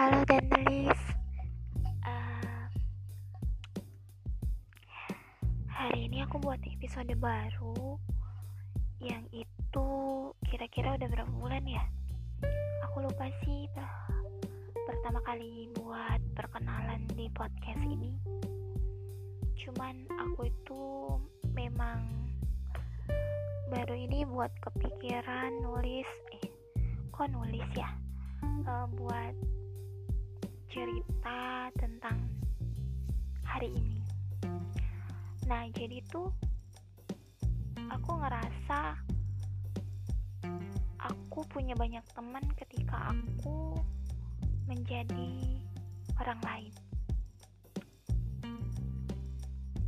Halo Dendelis uh, Hari ini aku buat episode baru Yang itu kira-kira udah berapa bulan ya? Aku lupa sih Pertama kali buat perkenalan di podcast ini. Cuman aku itu memang Baru ini buat kepikiran nulis Eh kok nulis ya? Uh, buat cerita tentang hari ini. Nah, jadi tuh aku ngerasa aku punya banyak teman ketika aku menjadi orang lain.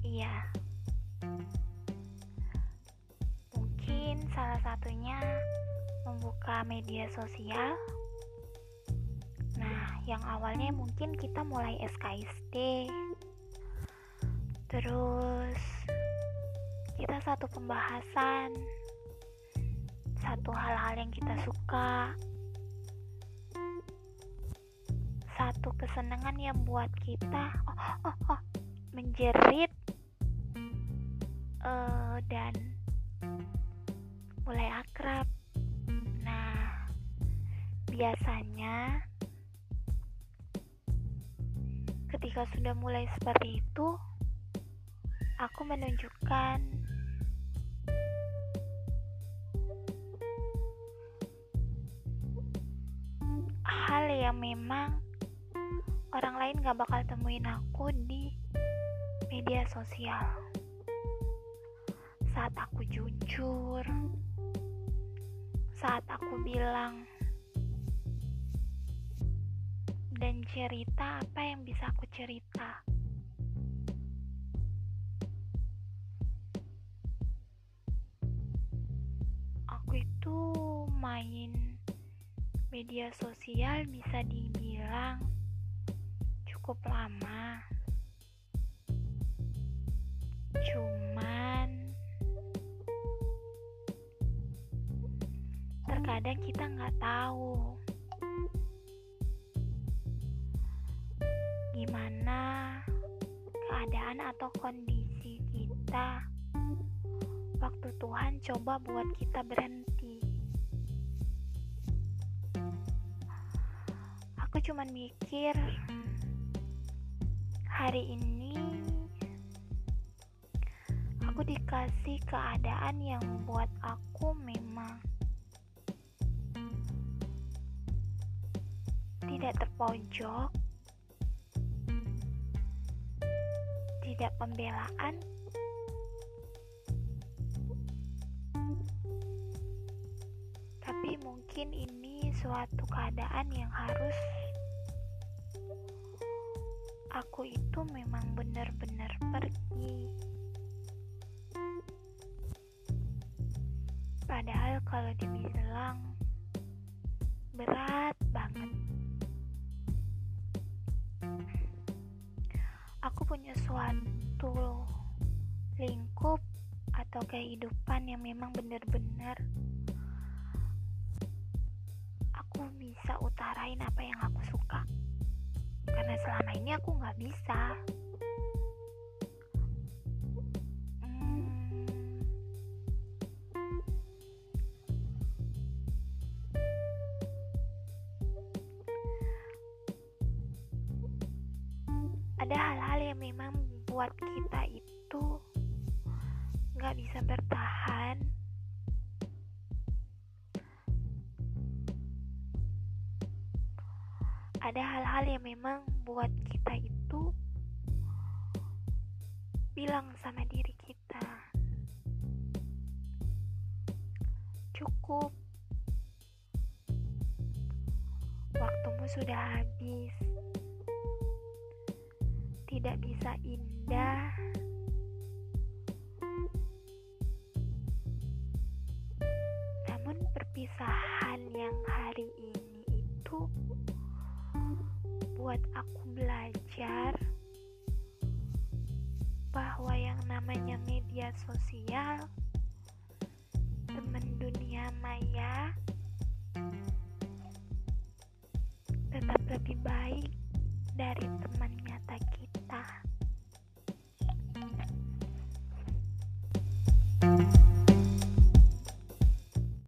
Iya. Mungkin salah satunya membuka media sosial yang awalnya mungkin kita mulai SKSD terus kita satu pembahasan satu hal-hal yang kita suka satu kesenangan yang buat kita oh, oh, oh, menjerit uh, dan mulai akrab. Nah biasanya Ketika sudah mulai seperti itu, aku menunjukkan hal yang memang orang lain gak bakal temuin aku di media sosial. Saat aku jujur, saat aku bilang dan cerita apa yang bisa aku cerita. Aku itu main media sosial bisa dibilang cukup lama. Cuman terkadang kita nggak tahu gimana keadaan atau kondisi kita waktu Tuhan coba buat kita berhenti. Aku cuman mikir hari ini aku dikasih keadaan yang buat aku memang tidak terpojok tidak pembelaan. Tapi mungkin ini suatu keadaan yang harus aku itu memang benar-benar pergi. Padahal kalau dibilang berat banget punya suatu lingkup atau kehidupan yang memang benar-benar aku bisa utarain apa yang aku suka. Karena selama ini aku nggak bisa ada hal-hal yang memang buat kita itu nggak bisa bertahan. Ada hal-hal yang memang buat kita itu bilang sama diri kita cukup waktumu sudah habis tidak bisa indah namun perpisahan yang hari ini itu buat aku belajar bahwa yang namanya media sosial teman dunia maya tetap lebih baik dari teman nyata kita.